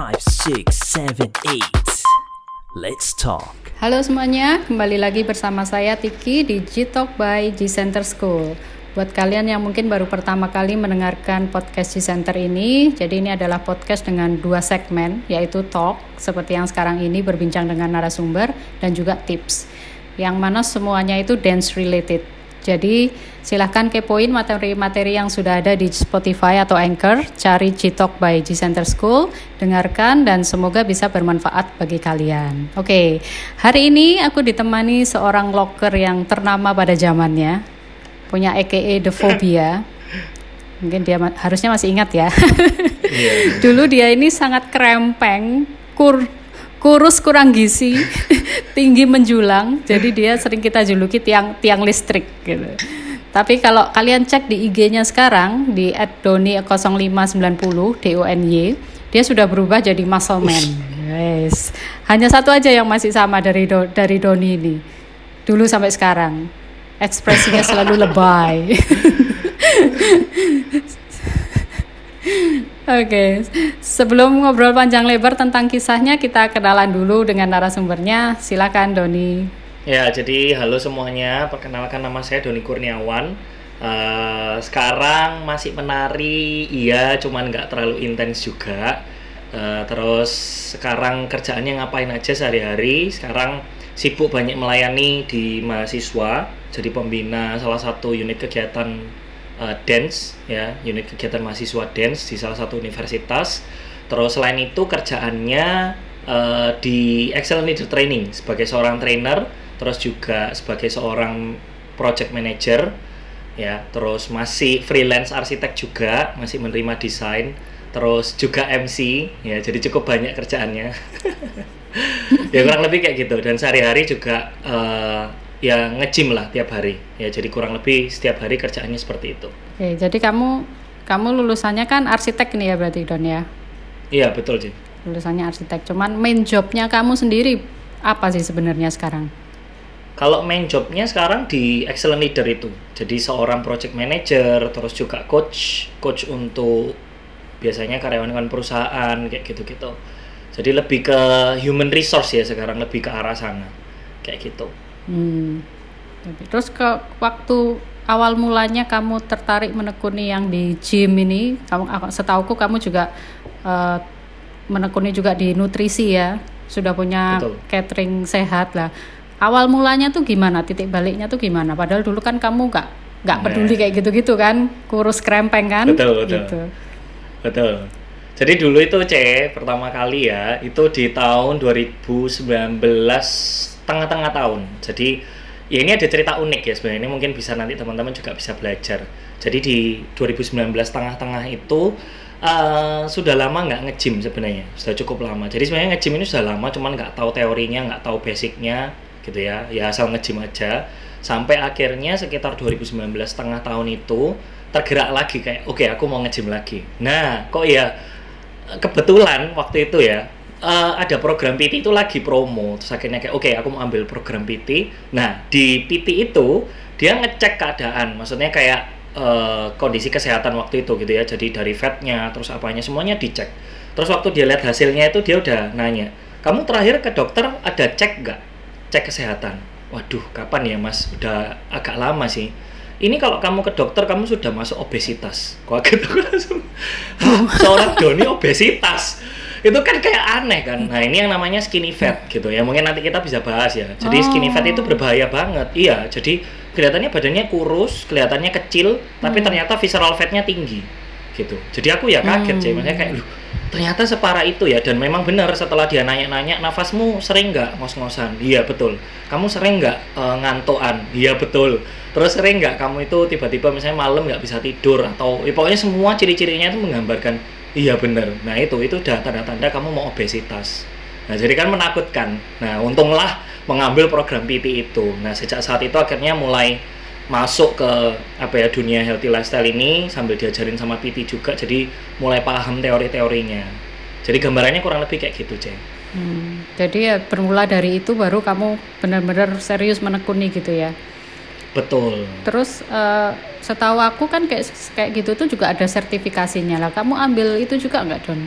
five, six, seven, eight. Let's talk. Halo semuanya, kembali lagi bersama saya Tiki di G-Talk by G-Center School. Buat kalian yang mungkin baru pertama kali mendengarkan podcast G-Center ini, jadi ini adalah podcast dengan dua segmen, yaitu talk, seperti yang sekarang ini berbincang dengan narasumber, dan juga tips. Yang mana semuanya itu dance related. Jadi silahkan kepoin materi-materi yang sudah ada di Spotify atau Anchor, cari G-Talk by G-Center School, dengarkan dan semoga bisa bermanfaat bagi kalian. Oke, hari ini aku ditemani seorang locker yang ternama pada zamannya, punya EKE The Phobia. Mungkin dia ma- harusnya masih ingat ya. Dulu dia ini sangat krempeng, kur kurus kurang gizi, tinggi menjulang. Jadi dia sering kita juluki tiang tiang listrik gitu. Tapi kalau kalian cek di IG-nya sekarang di @doni0590 D O N Y, dia sudah berubah jadi muscle man. Yes. Hanya satu aja yang masih sama dari Do- dari Doni ini. Dulu sampai sekarang. Ekspresinya selalu lebay. Oke, sebelum ngobrol panjang lebar tentang kisahnya, kita kenalan dulu dengan narasumbernya. Silakan Doni. Ya, jadi halo semuanya. Perkenalkan nama saya Doni Kurniawan. Eh, sekarang masih menari, iya, cuman nggak terlalu intens juga. Eh, terus sekarang kerjaannya ngapain aja sehari-hari? Sekarang sibuk banyak melayani di mahasiswa, jadi pembina salah satu unit kegiatan eh, dance, ya, unit kegiatan mahasiswa dance di salah satu universitas. Terus selain itu kerjaannya eh, di Excel Leader Training sebagai seorang trainer, terus juga sebagai seorang project manager, ya. Terus masih freelance arsitek juga, masih menerima desain, terus juga MC, ya. Jadi cukup banyak kerjaannya. ya kurang lebih kayak gitu. Dan sehari-hari juga eh, ya nge-gym lah tiap hari. Ya jadi kurang lebih setiap hari kerjaannya seperti itu. Oke, jadi kamu kamu lulusannya kan arsitek nih ya berarti Don ya? Iya betul sih. Lulusannya arsitek. Cuman main jobnya kamu sendiri apa sih sebenarnya sekarang? Kalau main jobnya sekarang di excellent leader itu, jadi seorang project manager, terus juga coach, coach untuk biasanya karyawan-karyawan perusahaan kayak gitu-gitu. Jadi lebih ke human resource ya sekarang, lebih ke arah sana, kayak gitu. Hmm. Terus ke waktu awal mulanya kamu tertarik menekuni yang di gym ini, kamu setauku kamu juga eh, menekuni juga di nutrisi ya, sudah punya Betul. catering sehat lah. Awal mulanya tuh gimana? Titik baliknya tuh gimana? Padahal dulu kan kamu nggak nggak Nah. peduli kayak gitu-gitu kan, kurus krempeng kan? Betul, betul. Gitu. Betul. Jadi dulu itu C pertama kali ya, itu di tahun 2019 tengah-tengah tahun. Jadi ya ini ada cerita unik ya sebenarnya. Ini mungkin bisa nanti teman-teman juga bisa belajar. Jadi di 2019 tengah-tengah itu eh, sudah lama nggak nge-gym sebenarnya, sudah cukup lama. Jadi sebenarnya nge-gym ini sudah lama, cuman nggak tahu teorinya, nggak tahu basicnya, gitu ya. Ya asal nge-gym aja. Sampai akhirnya sekitar 2019 tengah tahun itu tergerak lagi kayak, oke aku mau nge-gym lagi. Nah, kok ya kebetulan waktu itu ya eh, ada program PT itu lagi promo. Terus akhirnya kayak oke aku mau ambil program PT nah di PT itu dia ngecek keadaan. Maksudnya kayak eh, kondisi kesehatan waktu itu gitu ya. Jadi dari fatnya terus apanya semuanya dicek. Terus waktu dia lihat hasilnya itu dia udah nanya kamu terakhir ke dokter ada cek nggak? Cek kesehatan. Waduh kapan ya mas? Udah agak lama sih. Ini kalau kamu ke dokter kamu sudah masuk obesitas. Kaget aku langsung "Hah, seorang Doni obesitas itu kan kayak aneh kan. Nah ini yang namanya skinny fat gitu ya. Mungkin nanti kita bisa bahas ya. Jadi skinny fat itu berbahaya banget. Iya jadi kelihatannya badannya kurus kelihatannya kecil tapi ternyata visceral fatnya tinggi gitu. Jadi aku ya kaget sih. Maksudnya kayak "Loh, ternyata separah itu ya. Dan memang benar setelah dia nanya-nanya nafasmu sering nggak ngos-ngosan? Iya betul. Kamu sering nggak eh, ngantuan iya betul. Terus sering nggak kamu itu tiba-tiba misalnya malam nggak bisa tidur? Atau ya, pokoknya semua ciri-cirinya itu menggambarkan iya benar nah itu itu udah tanda-tanda kamu mau obesitas. Nah jadi kan menakutkan. Nah untunglah mengambil program PT itu. Nah sejak saat itu akhirnya mulai masuk ke apa ya dunia healthy lifestyle ini sambil diajarin sama PT juga jadi mulai paham teori-teorinya. Jadi gambarannya kurang lebih kayak gitu ceng. Hmm, jadi ya bermula dari itu baru kamu benar-benar serius menekuni gitu ya. Betul Terus eh, setahu aku kan kayak kayak gitu tuh juga ada sertifikasinya lah. Kamu ambil itu juga nggak Don?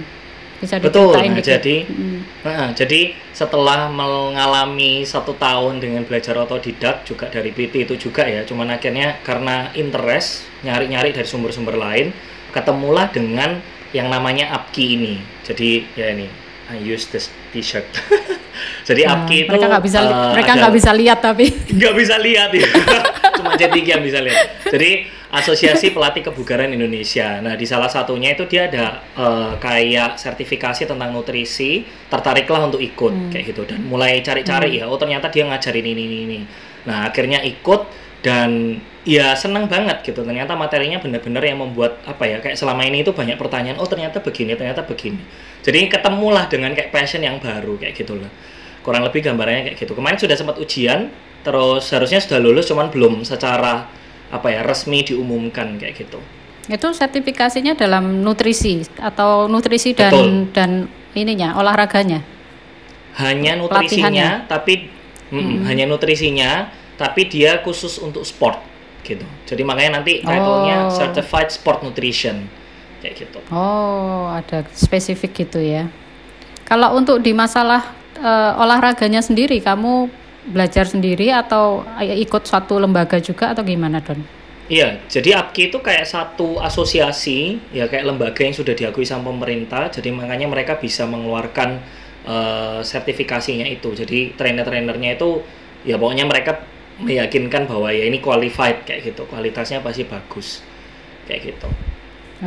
Bisa Betul. Nah, dikit. jadi Mm. Nah, jadi setelah mengalami satu tahun dengan belajar otodidak juga dari PT itu juga ya, cuman akhirnya karena interest nyari-nyari dari sumber-sumber lain, ketemulah dengan yang namanya Apki ini. Jadi ya ini, I use this T-shirt. Jadi Nah, Apki itu mereka nggak bisa eh, mereka nggak bisa lihat tapi nggak bisa lihat ya. Cuma J3 yang bisa lihat. Jadi asosiasi pelatih kebugaran Indonesia. Nah di salah satunya itu dia ada eh, kayak sertifikasi tentang nutrisi tertariklah untuk ikut kayak gitu. Dan mulai cari-cari ya. Oh ternyata dia ngajarin ini ini ini. Nah akhirnya ikut dan ya senang banget gitu ternyata materinya benar-benar yang membuat apa ya kayak selama ini itu banyak pertanyaan oh ternyata begini ternyata begini. Jadi ketemulah dengan kayak passion yang baru kayak gitu loh. Kurang lebih gambarannya kayak gitu. Kemarin sudah sempat ujian terus harusnya sudah lulus cuman belum secara apa ya resmi diumumkan kayak gitu. Itu sertifikasinya dalam nutrisi atau nutrisi dan Betul. dan ininya olahraganya. hanya nutrisinya tapi mm, hanya nutrisinya tapi dia khusus untuk sport gitu jadi makanya nanti title-nya Oh. certified sport nutrition kayak gitu Oh, ada spesifik gitu ya. Kalau untuk di masalah eh, olahraganya sendiri, kamu belajar sendiri atau eh, ikut suatu lembaga juga atau gimana, Don? Iya, jadi APKI itu kayak satu asosiasi, ya kayak lembaga yang sudah diakui sama pemerintah, jadi makanya mereka bisa mengeluarkan eh, sertifikasinya itu. Jadi trainer-trainernya itu, ya pokoknya mereka meyakinkan bahwa ya ini qualified kayak gitu, kualitasnya pasti bagus, kayak gitu.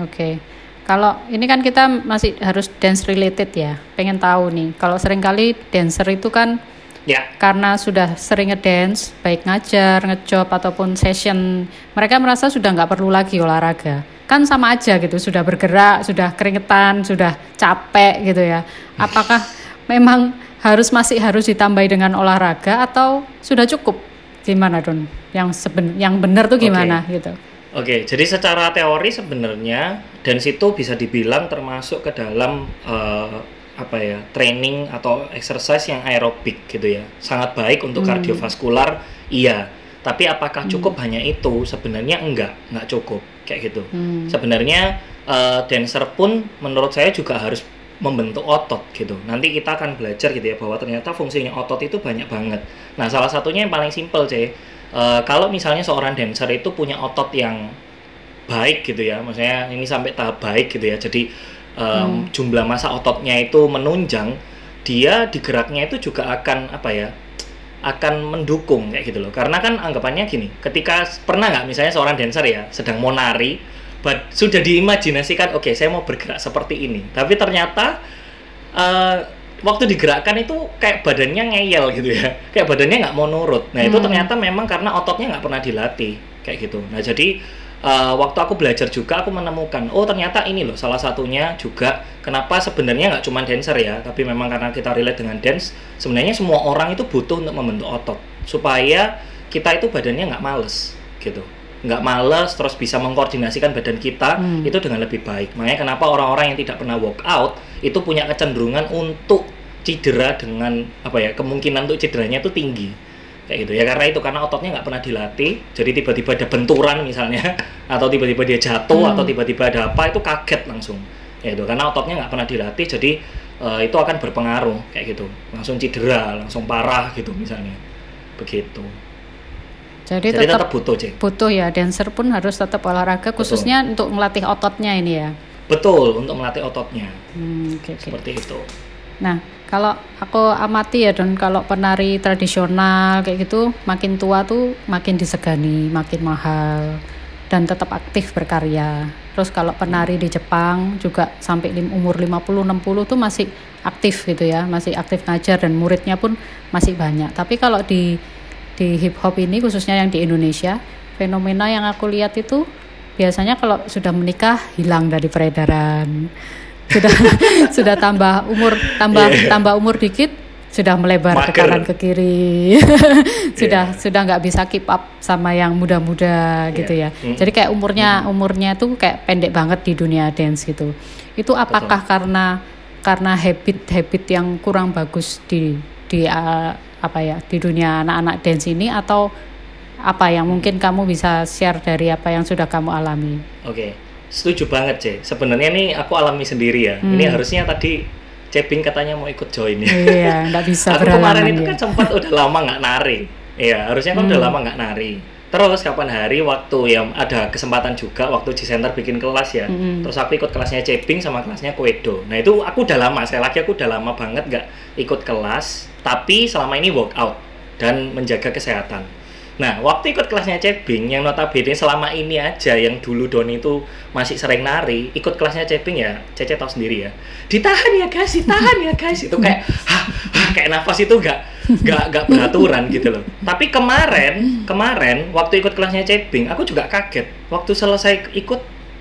Oke. Kalau ini kan kita masih harus dance related ya. Pengen tahu nih. Kalau sering kali dancer itu kan Ya, karena sudah sering ngedance, baik ngajar, ngejob ataupun session, mereka merasa sudah nggak perlu lagi olahraga. Kan sama aja gitu, sudah bergerak, sudah keringetan, sudah capek gitu ya. Apakah memang harus masih harus ditambahi dengan olahraga atau sudah cukup? Gimana Don? Yang seben, yang benar tuh gimana gitu? Oke, jadi secara teori sebenarnya dance itu bisa dibilang termasuk ke dalam eh, apa ya training atau exercise yang aerobik gitu ya, sangat baik untuk kardiovaskular, iya. Tapi apakah cukup hanya itu? Sebenarnya enggak, enggak cukup kayak gitu. Hmm. Sebenarnya eh, dancer pun menurut saya juga harus membentuk otot gitu. Nanti kita akan belajar gitu ya bahwa ternyata fungsinya otot itu banyak banget. Nah, salah satunya yang paling simpel, C. Eh, kalau misalnya seorang dancer itu punya otot yang baik gitu ya, maksudnya ini sampai tahap baik gitu ya. Jadi em, jumlah massa ototnya itu menunjang, dia digeraknya itu juga akan apa ya? akan mendukung kayak gitu loh. Karena kan anggapannya gini, ketika pernah nggak misalnya seorang dancer ya sedang mau nari, but sudah diimajinasikan, oke saya mau bergerak seperti ini, tapi ternyata eh, waktu digerakkan itu kayak badannya ngeyel gitu ya, kayak badannya nggak mau nurut. Nah itu Hmm. ternyata memang karena ototnya nggak pernah dilatih kayak gitu. Nah jadi eh, waktu aku belajar juga aku menemukan, oh ternyata ini loh salah satunya juga kenapa sebenarnya nggak cuma dancer ya, tapi memang karena kita relate dengan dance, sebenarnya semua orang itu butuh untuk membentuk otot supaya kita itu badannya nggak males gitu nggak males terus bisa mengkoordinasikan badan kita Hmm. itu dengan lebih baik. Makanya kenapa orang-orang yang tidak pernah workout itu punya kecenderungan untuk cedera dengan apa ya kemungkinan untuk cederanya itu tinggi. Kayak gitu. Ya karena itu karena ototnya nggak pernah dilatih jadi tiba-tiba ada benturan misalnya atau tiba-tiba dia jatuh Hmm. atau tiba-tiba ada apa itu kaget langsung. Ya itu karena ototnya nggak pernah dilatih jadi eh, itu akan berpengaruh. Kayak gitu. Langsung cedera langsung parah gitu misalnya. Begitu Jadi, jadi tetap tetap butuh cek butuh ya dancer pun harus tetap olahraga khususnya untuk melatih ototnya ini ya. betul untuk melatih ototnya Hmm, oke, oke. seperti itu Nah, kalau aku amati ya Don, kalau penari tradisional kayak gitu makin tua tuh makin disegani, makin mahal dan tetap aktif berkarya. Terus kalau penari di Jepang juga sampai lim- umur 50 60 tuh masih aktif gitu ya, masih aktif ngajar dan muridnya pun masih banyak. Tapi kalau di di hip hop ini khususnya yang di Indonesia, fenomena yang aku lihat itu biasanya kalau sudah menikah hilang dari peredaran. Sudah sudah tambah umur tambah Iya. tambah umur dikit sudah melebar ke Mager. kanan ke kiri. sudah sudah nggak bisa keep up sama yang muda-muda gitu ya. Mm. Jadi kayak umurnya umurnya tuh kayak pendek banget di dunia dance gitu. Itu apakah karena karena habit-habit yang kurang bagus di di uh, apa ya di dunia anak-anak dance ini atau apa yang mungkin kamu bisa share dari apa yang sudah kamu alami? Oke, setuju banget C. Sebenarnya nih aku alami sendiri ya. Hmm. Ini harusnya tadi Cebing katanya mau ikut join ya. Iya, nggak bisa aku kemarin itu ya. kan sempat udah lama nggak nari. Iya, harusnya kan udah Hmm. lama nggak nari. Terus kapan hari waktu yang ada kesempatan juga waktu di center bikin kelas ya. Mm-mm. Terus aku ikut kelasnya Cebing sama kelasnya Kwedo. Nah itu aku udah lama, saya lagi aku udah lama banget nggak ikut kelas. Tapi selama ini workout dan menjaga kesehatan. Nah, waktu ikut kelasnya Cebing, yang notabene selama ini aja, yang dulu Doni itu masih sering nari, ikut kelasnya Cebing ya, Cece tahu sendiri ya. Ditahan ya guys, ditahan ya guys. Itu kayak, hah, hah, kayak nafas itu nggak nggak nggak beraturan gitu loh. Tapi kemarin, kemarin waktu ikut kelasnya Cebing, aku juga kaget. Waktu selesai ikut,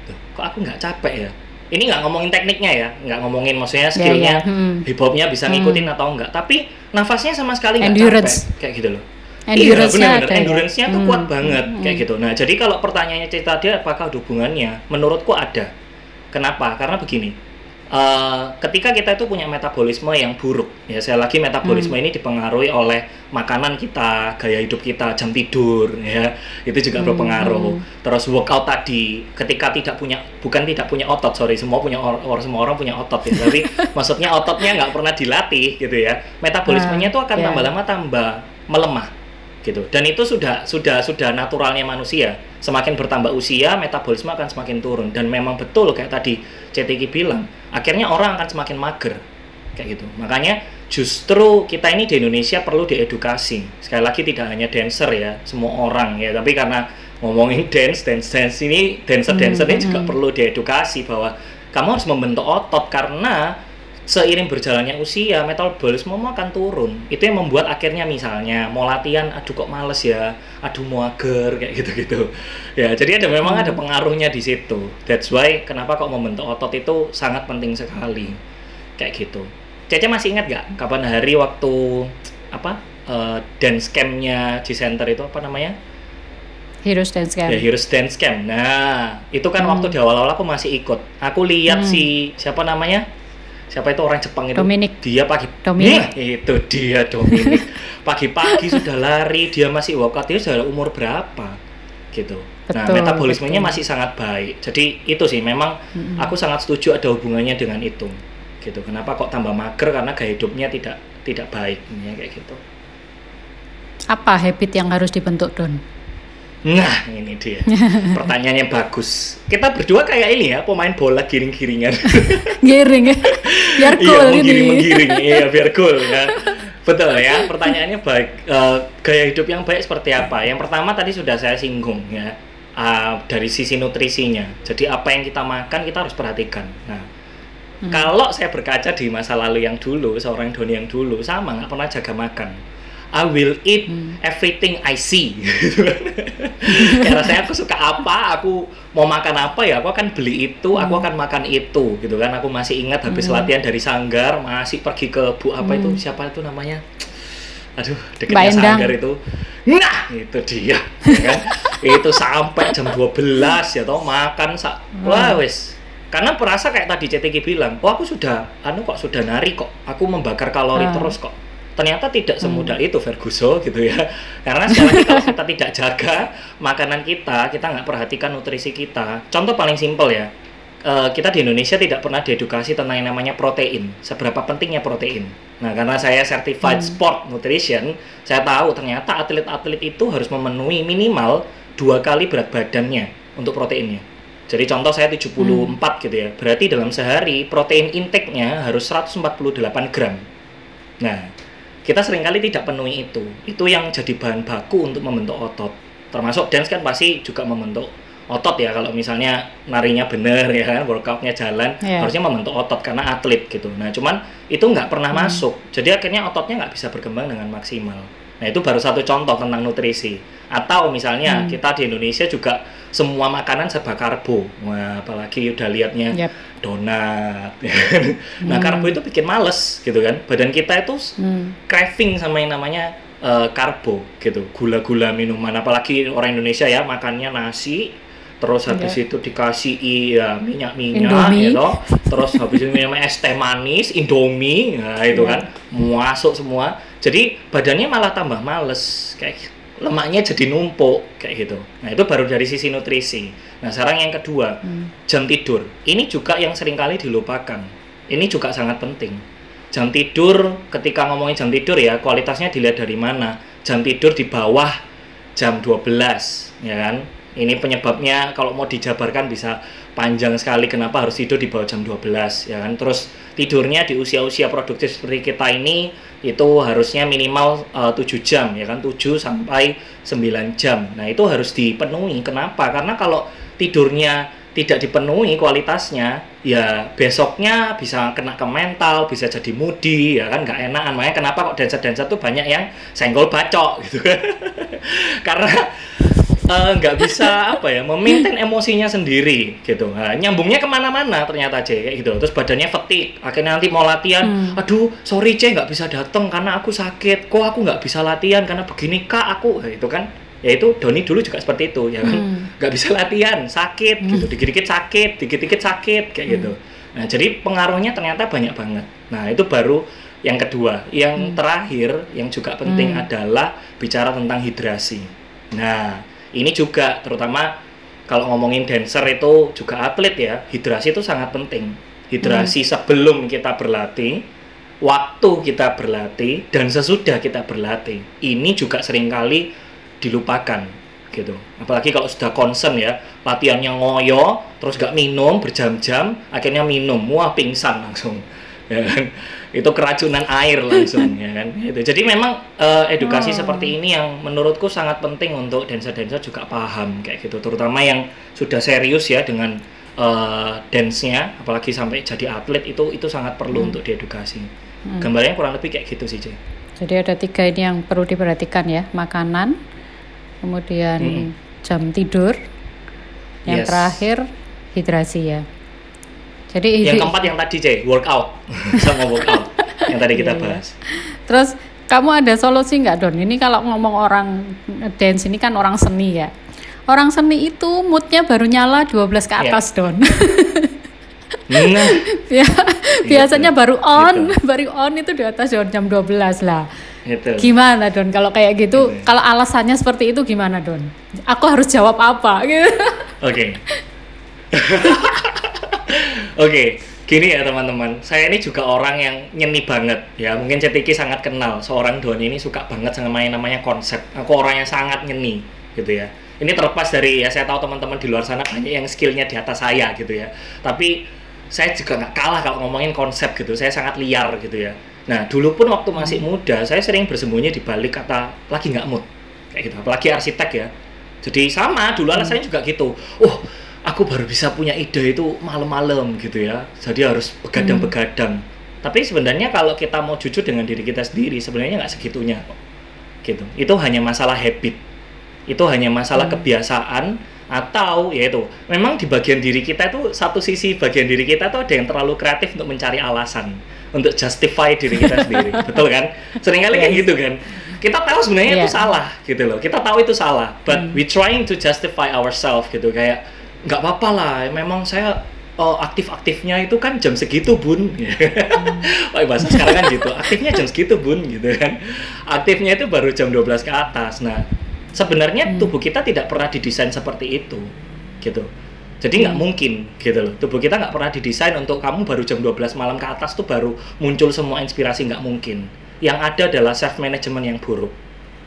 "Loh, kok aku nggak capek ya? Ini nggak ngomongin tekniknya ya, nggak ngomongin maksudnya skillnya, iya. Hmm. hip hopnya bisa Hmm. ngikutin atau enggak. Tapi nafasnya sama sekali nggak capek, kayak gitu loh. Endurance-nya iya, bener, ya? Endurance-nya tuh Hmm. kuat banget Hmm. kayak gitu. Nah, jadi kalau pertanyaannya cerita dia apakah hubungannya? Menurutku ada. Kenapa? Karena begini. Eh, ketika kita itu punya metabolisme yang buruk, ya saya lagi metabolisme Hmm. ini dipengaruhi oleh makanan kita, gaya hidup kita, jam tidur, ya itu juga Hmm, berpengaruh. hmm. Terus workout tadi, ketika tidak punya, bukan tidak punya otot, sorry, semua punya or, or- semua orang punya otot ya, tapi maksudnya ototnya nggak pernah dilatih gitu ya, metabolismenya itu akan ya. tambah lama tambah melemah gitu dan itu sudah sudah sudah naturalnya manusia semakin bertambah usia metabolisme akan semakin turun dan memang betul kayak tadi CTK bilang akhirnya orang akan semakin mager. Kayak gitu. Makanya justru kita ini di Indonesia perlu diedukasi. Sekali lagi tidak hanya dancer ya semua orang ya. Tapi karena ngomongin dance dance dance ini dancer dancer ini Hmm, juga hmm. perlu diedukasi bahwa kamu harus membentuk otot karena seiring berjalannya usia metabolisme akan turun itu yang membuat akhirnya misalnya mau latihan aduh kok males ya aduh mager kayak gitu gitu ya jadi ada memang ada pengaruhnya di situ that's why kenapa kok membentuk otot itu sangat penting sekali kayak gitu Cece masih ingat gak kapan hari waktu apa eh, dance campnya G Center itu apa namanya Heroes Dance Camp. Ya Heroes Dance Camp. Nah, itu kan Hmm. waktu di awal-awal aku masih ikut. Aku lihat Hmm. si siapa namanya? Siapa itu orang Jepang itu? Dominic. Dia pagi. Dominic. Nah, itu dia Dominic. Pagi-pagi sudah lari, dia masih workout. Dia sudah umur berapa? Gitu. nah, Betul, metabolismenya betul. masih sangat baik. Jadi itu sih memang Mm-mm. aku sangat setuju ada hubungannya dengan itu. Gitu. Kenapa kok tambah mager karena gaya hidupnya tidak tidak baik ya, kayak gitu. Apa habit yang harus dibentuk Don? Nah, ini dia. Pertanyaannya bagus. Kita berdua kayak ini ya, pemain bola giring-giringan. Giring ya. Biar iya, cool ini. menggiring-menggiring. iya, biar cool ya. Betul ya. Pertanyaannya baik. Eh, gaya hidup yang baik seperti apa? Yang pertama tadi sudah saya singgung ya. Ah, dari sisi nutrisinya. Jadi apa yang kita makan kita harus perhatikan. Nah, Hmm. kalau saya berkaca di masa lalu yang dulu, seorang Doni yang dulu sama nggak pernah jaga makan. I will eat Hmm. everything I see. Karena saya aku suka apa, aku mau makan apa ya, aku akan beli itu, aku akan makan itu, gitu kan. Aku masih ingat habis Hmm. latihan dari Sanggar, masih pergi ke Bu apa itu, Hmm. siapa itu namanya? Aduh, dekatnya. Sanggar itu. Nah, itu dia, ya kan? itu sampai jam 12 ya toh makan sak. Wah, wes. Karena perasa kayak tadi CTG bilang, "Oh, aku sudah anu kok sudah nari kok. Aku membakar kalori Ah. terus kok." Ternyata tidak Hmm. semudah itu Ferguson gitu ya. Karena sekali lagi kalau kita tidak jaga makanan kita, kita nggak perhatikan nutrisi kita. Contoh paling simpel ya, eh, kita di Indonesia tidak pernah diedukasi tentang yang namanya protein. Seberapa pentingnya protein. Nah, karena saya certified Hmm. sport nutrition, saya tahu ternyata atlet-atlet itu harus memenuhi minimal dua kali berat badannya untuk proteinnya. Jadi contoh saya 74 gitu ya. Berarti dalam sehari protein intake-nya harus 148 gram. Nah, kita sering kali tidak penuhi itu. Itu yang jadi bahan baku untuk membentuk otot. Termasuk dance kan pasti juga membentuk otot ya kalau misalnya narinya bener ya kan workoutnya jalan Iya. harusnya membentuk otot karena atlet gitu nah cuman itu nggak pernah Hmm. masuk jadi akhirnya ototnya nggak bisa berkembang dengan maksimal nah itu baru satu contoh tentang nutrisi atau misalnya Hmm. kita di Indonesia juga semua makanan serba karbo wah apalagi udah liatnya Yap. donat ya nah Hmm. karbo itu bikin males gitu kan badan kita itu Hmm. craving sama yang namanya eh, karbo gitu gula-gula minuman apalagi orang Indonesia ya makannya nasi terus habis Iya. itu dikasih iya minyak-minyak gitu terus habis itu minum es teh manis indomie nah itu Iya. kan masuk semua jadi badannya malah tambah males kayak lemaknya jadi numpuk kayak gitu. Nah itu baru dari sisi nutrisi. Nah sekarang yang kedua jam tidur. Ini juga yang sering kali dilupakan. Ini juga sangat penting. Jam tidur ketika ngomongin jam tidur ya kualitasnya dilihat dari mana. Jam tidur di bawah jam 12 ya kan. Ini penyebabnya kalau mau dijabarkan bisa panjang sekali kenapa harus tidur di bawah jam 12 ya kan. Terus tidurnya di usia-usia produktif seperti kita ini itu harusnya minimal eh, 7 jam ya kan 7 sampai 9 jam. Nah, itu harus dipenuhi. Kenapa? Karena kalau tidurnya tidak dipenuhi kualitasnya, ya besoknya bisa kena ke mental, bisa jadi moody, ya kan nggak enakan. Makanya kenapa kok dancer-dancer tuh banyak yang senggol bacok gitu. Karena eh, nggak bisa apa ya memaintain emosinya sendiri gitu. Nah, nyambungnya ke mana-mana ternyata C kayak gitu. Terus badannya fatigue akhirnya nanti mau latihan. Aduh sorry C nggak bisa datang karena aku sakit. Kok aku nggak bisa latihan karena begini kak aku Nah, itu kan ya itu Doni dulu juga seperti itu ya kan? Nggak bisa latihan sakit gitu dikit-dikit sakit dikit-dikit sakit kayak gitu. Nah jadi pengaruhnya ternyata banyak banget. Nah itu baru yang kedua. Yang terakhir yang juga penting adalah bicara tentang hidrasi. Nah ini juga terutama kalau ngomongin dancer itu juga atlet ya hidrasi itu sangat penting. Hidrasi sebelum kita berlatih waktu kita berlatih dan sesudah kita berlatih. Ini juga sering kali dilupakan gitu. Apalagi kalau sudah concern ya latihannya ngoyo terus gak minum berjam-jam akhirnya minum wah pingsan langsung. Ya kan? Itu keracunan air langsung ya kan? Itu jadi memang eh, edukasi seperti ini yang menurutku sangat penting untuk dancer-dancer juga paham kayak gitu. Terutama yang sudah serius ya dengan eh, dance-nya apalagi sampai jadi atlet itu itu sangat perlu untuk diedukasi. Gambarnya kurang lebih kayak gitu sih Jay. Jadi ada tiga ini yang perlu diperhatikan ya, makanan, kemudian Mm-mm. jam tidur, yang Yes. terakhir hidrasi ya. Jadi yang keempat yang tadi Jay, workout sama workout yang tadi kita Iya, iya. bahas Terus kamu ada solusi nggak Don? Ini kalau ngomong orang dance ini kan orang seni ya. Orang seni itu moodnya baru nyala 12 ke Iya. atas Don. nah Bia- Biasanya baru on, Gitu. baru on itu di atas jam 12 lah. Itu Gimana Don kalau kayak gitu? Gitu ya. Kalau alasannya seperti itu gimana Don? Aku harus jawab apa? Gitu. Oke. Oke, gini ya teman-teman. Saya ini juga orang yang nyeni banget ya. Mungkin Cetiki sangat kenal seorang Doni ini suka banget sama yang namanya konsep. Aku orang yang sangat nyeni gitu ya. Ini terlepas dari ya saya tahu teman-teman di luar sana banyak yang skillnya di atas saya gitu ya. Tapi saya juga nggak kalah kalau ngomongin konsep gitu. Saya sangat liar gitu ya. Nah, dulu pun waktu masih muda, saya sering bersembunyi di balik kata lagi nggak mood kayak gitu. Apalagi arsitek ya. Jadi sama dulu alasannya juga gitu. Oh, aku baru bisa punya ide itu malam-malam gitu ya. Jadi harus begadang-begadang. Tapi sebenarnya kalau kita mau jujur dengan diri kita sendiri, sebenarnya nggak segitunya kok. Gitu. Itu hanya masalah habit. Itu hanya masalah kebiasaan atau yaitu memang di bagian diri kita itu satu sisi bagian diri kita tuh ada yang terlalu kreatif untuk mencari alasan untuk justify diri kita sendiri. Betul kan? Seringkali kayak gitu kan. Kita tahu sebenarnya itu Iya. salah gitu loh. Kita tahu itu salah but we trying to justify ourselves gitu. Kayak nggak apa-apa lah memang saya oh, aktif-aktifnya itu kan jam segitu bun. Wah, bahasa sekarang kan gitu aktifnya jam segitu bun gitu kan. Aktifnya itu baru jam 12 ke atas. Nah sebenarnya tubuh kita tidak pernah didesain seperti itu gitu jadi nggak mungkin gitu loh. Tubuh kita nggak pernah didesain untuk kamu baru jam 12 malam ke atas tuh baru muncul semua inspirasi nggak mungkin. Yang ada adalah self management yang buruk.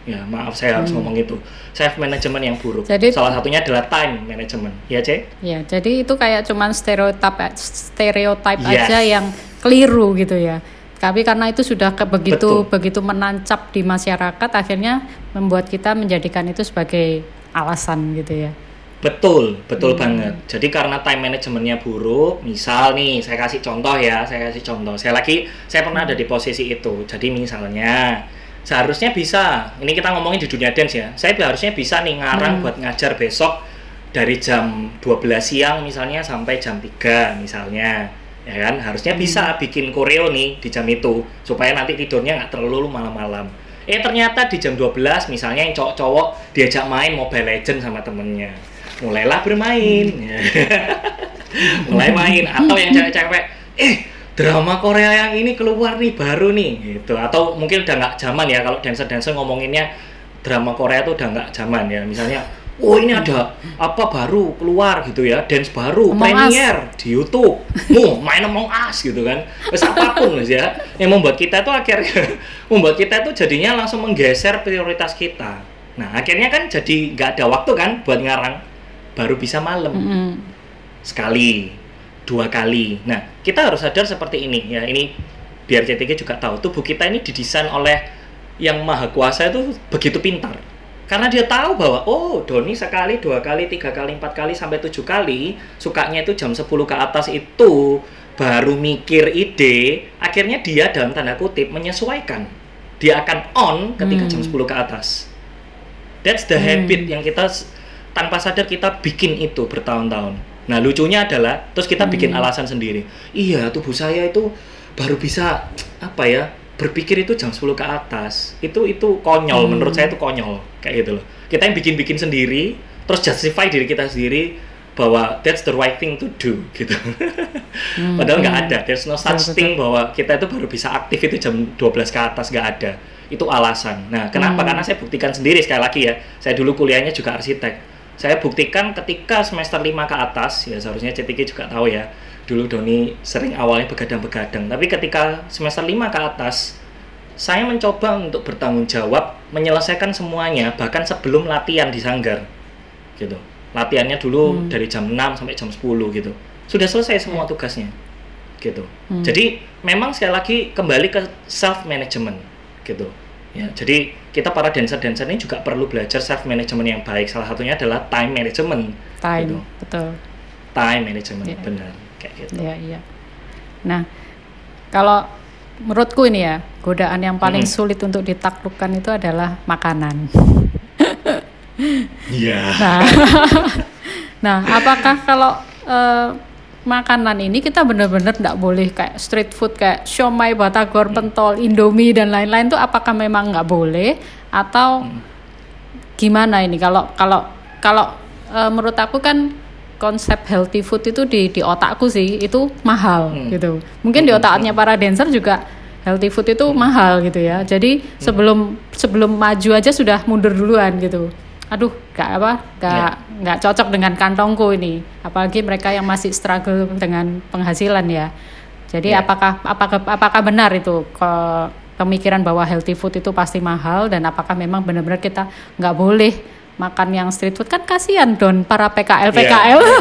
Ya maaf saya harus ngomong itu. Self management yang buruk. Jadi- salah satunya adalah time management. Ya cek? Ya, jadi itu kayak cuman stereotip stereotip Yes. aja yang keliru gitu ya. Tapi karena itu sudah ke begitu Betul. begitu menancap di masyarakat akhirnya membuat kita menjadikan itu sebagai alasan gitu ya. Betul, betul banget. Jadi karena time managementnya buruk, misal nih, saya kasih contoh ya, saya kasih contoh. Saya lagi, saya pernah ada di posisi itu. Jadi misalnya, seharusnya bisa, ini kita ngomongin di dunia dance ya, saya harusnya bisa nih ngarang buat ngajar besok dari jam 12 siang misalnya sampai jam 3 misalnya. Ya kan, harusnya bisa bikin koreo nih di jam itu, supaya nanti tidurnya nggak terlalu malam-malam. Eh ternyata di jam 12 misalnya yang cowok-cowok diajak main Mobile Legend sama temennya mulailah bermain. Mulai main. Atau yang cewek-cewek eh drama Korea yang ini keluar nih baru nih gitu. Atau mungkin udah nggak zaman ya kalau dancer-dancer ngomonginnya drama Korea tuh udah nggak zaman ya. Misalnya oh ini ada apa baru keluar gitu ya. Dance baru Among Us. premiere di YouTube. Mau main Among Us gitu kan. Terus apa pun Mas, ya. Yang membuat kita tuh akhirnya membuat kita tuh jadinya langsung menggeser prioritas kita. Nah akhirnya kan jadi nggak ada waktu kan buat ngarang baru bisa malam Mm-mm. sekali, dua kali. Nah, kita harus sadar seperti ini ya. Ini biar CTG juga tahu tubuh kita ini didesain oleh yang maha kuasa itu begitu pintar. Karena dia tahu bahwa oh Doni sekali, dua kali, tiga kali, empat kali sampai tujuh kali sukanya itu jam 10 ke atas itu baru mikir ide, akhirnya dia dalam tanda kutip menyesuaikan. Dia akan on ketika jam Hmm. 10 ke atas. That's the habit yang kita tanpa sadar kita bikin itu bertahun-tahun. Nah lucunya adalah terus kita bikin alasan sendiri. Iya tubuh saya itu baru bisa apa ya berpikir itu jam 10 ke atas. Itu itu konyol menurut saya itu konyol kayak gitu loh. Kita yang bikin-bikin sendiri terus justify diri kita sendiri bahwa that's the right thing to do gitu. Padahal nggak ada. There's no such Betul, thing bahwa kita itu baru bisa aktif itu jam 12 ke atas nggak ada. Itu alasan. Nah, kenapa? Hmm. Karena saya buktikan sendiri sekali lagi ya. Saya dulu kuliahnya juga arsitek. Saya buktikan ketika semester 5 ke atas, ya seharusnya CTK juga tahu ya. Dulu Doni sering awalnya begadang-begadang, tapi ketika semester 5 ke atas, saya mencoba untuk bertanggung jawab menyelesaikan semuanya bahkan sebelum latihan di sanggar. Gitu. Latihannya dulu Hmm. dari jam 6 sampai jam 10 gitu. Sudah selesai semua tugasnya. Gitu. Hmm. Jadi memang sekali lagi kembali ke self management gitu. Ya, jadi kita para dancer-dancer ini juga perlu belajar self management yang baik. Salah satunya adalah time management. Time, Gitu. betul. Time management Iya. benar kayak gitu. Iya, iya. Nah, kalau menurutku ini ya, godaan yang paling Mm-mm. sulit untuk ditaklukkan itu adalah makanan. Iya. Nah, nah, apakah kalau eh, makanan ini kita benar-benar tidak boleh kayak street food kayak siomay, batagor, pentol, indomie dan lain-lain tuh apakah memang nggak boleh atau gimana ini? Kalau kalau kalau eh, menurut aku kan konsep healthy food itu di di otakku sih itu mahal Hmm. gitu. Mungkin di Hmm, otaknya para dancer juga healthy food itu mahal gitu ya. Jadi sebelum sebelum maju aja sudah mundur duluan gitu. Aduh, gak apa, gak Ya. nggak cocok dengan kantongku ini. Apalagi mereka yang masih struggle dengan penghasilan ya. Jadi Ya. apakah apakah apakah benar itu ke pemikiran bahwa healthy food itu pasti mahal dan apakah memang benar-benar kita nggak boleh makan yang street food kan kasihan don para PKL PKL iya.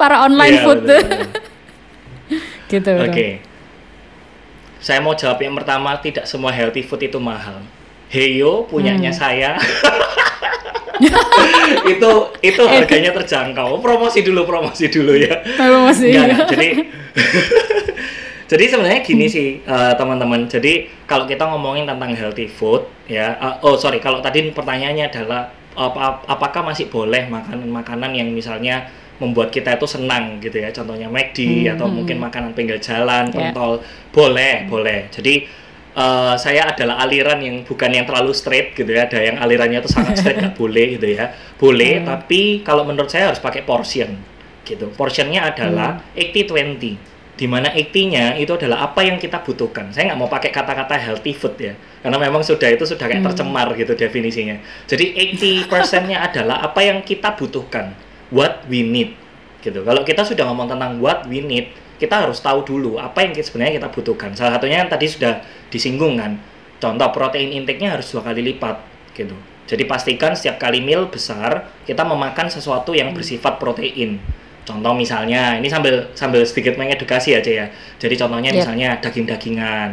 para online Iya, food betul, betul. gitu. Oke. Don. Saya mau jawab yang pertama, tidak semua healthy food itu mahal. Heyo punyanya Hmm. saya. itu itu harganya terjangkau. Promosi dulu, promosi dulu ya. Tapi masih Enggak. Jadi Jadi sebenarnya gini sih eh, teman-teman. Jadi kalau kita ngomongin tentang healthy food ya, eh, oh sorry kalau tadi pertanyaannya adalah apa, apakah masih boleh makanan-makanan yang misalnya membuat kita itu senang gitu ya, contohnya McD Hmm, atau hmm, mungkin makanan pinggir jalan, Ya. pentol, boleh, boleh. Jadi eh, saya adalah aliran yang bukan yang terlalu straight gitu ya, ada yang alirannya itu sangat straight nggak boleh gitu ya, boleh. Hmm. Tapi kalau menurut saya harus pakai portion gitu. Portionnya adalah Hmm. 80-20 di mana 80-nya itu adalah apa yang kita butuhkan. Saya nggak mau pakai kata-kata healthy food ya, karena memang sudah itu sudah kayak Hmm. tercemar gitu definisinya. Jadi 80%-nya adalah apa yang kita butuhkan, what we need gitu. Kalau kita sudah ngomong tentang what we need, kita harus tahu dulu apa yang sebenarnya kita butuhkan. Salah satunya yang tadi sudah disinggung kan, contoh protein intake-nya harus dua kali lipat gitu. Jadi pastikan setiap kali meal besar kita memakan sesuatu yang bersifat protein. Contoh misalnya, ini sambil sambil sedikit mengedukasi aja ya. Jadi contohnya Yep. misalnya daging-dagingan,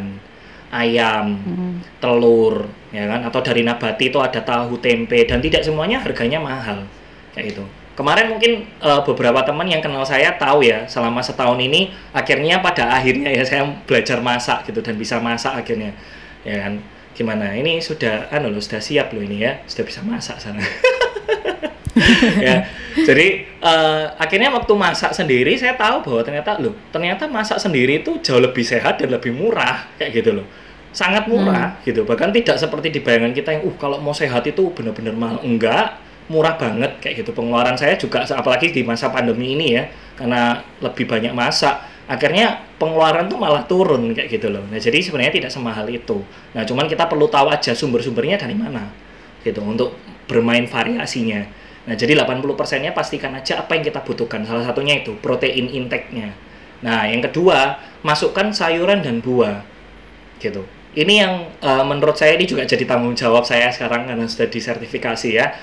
ayam, Hmm. telur, ya kan? Atau dari nabati itu ada tahu, tempe, dan tidak semuanya harganya mahal, kayak gitu. Kemarin mungkin eh, beberapa teman yang kenal saya tahu ya, selama setahun ini akhirnya pada akhirnya ya saya belajar masak gitu dan bisa masak akhirnya, ya kan? Gimana? Ini sudah, anu loh, sudah siap loh ini ya, sudah bisa masak sana. ya. Jadi eh, akhirnya waktu masak sendiri saya tahu bahwa ternyata loh ternyata masak sendiri itu jauh lebih sehat dan lebih murah kayak gitu loh. Sangat murah gitu. Bahkan tidak seperti di bayangan kita yang uh kalau mau sehat itu benar-benar mahal. Enggak murah banget kayak gitu pengeluaran saya juga apalagi di masa pandemi ini ya karena lebih banyak masak akhirnya pengeluaran tuh malah turun kayak gitu loh. Nah, jadi sebenarnya tidak semahal itu. Nah, cuman kita perlu tahu aja sumber-sumbernya dari mana gitu untuk bermain variasinya. Nah, jadi 80%-nya pastikan aja apa yang kita butuhkan. Salah satunya itu protein intake-nya. Nah, yang kedua, masukkan sayuran dan buah. Gitu. Ini yang uh, menurut saya ini juga jadi tanggung jawab saya sekarang karena sudah disertifikasi ya.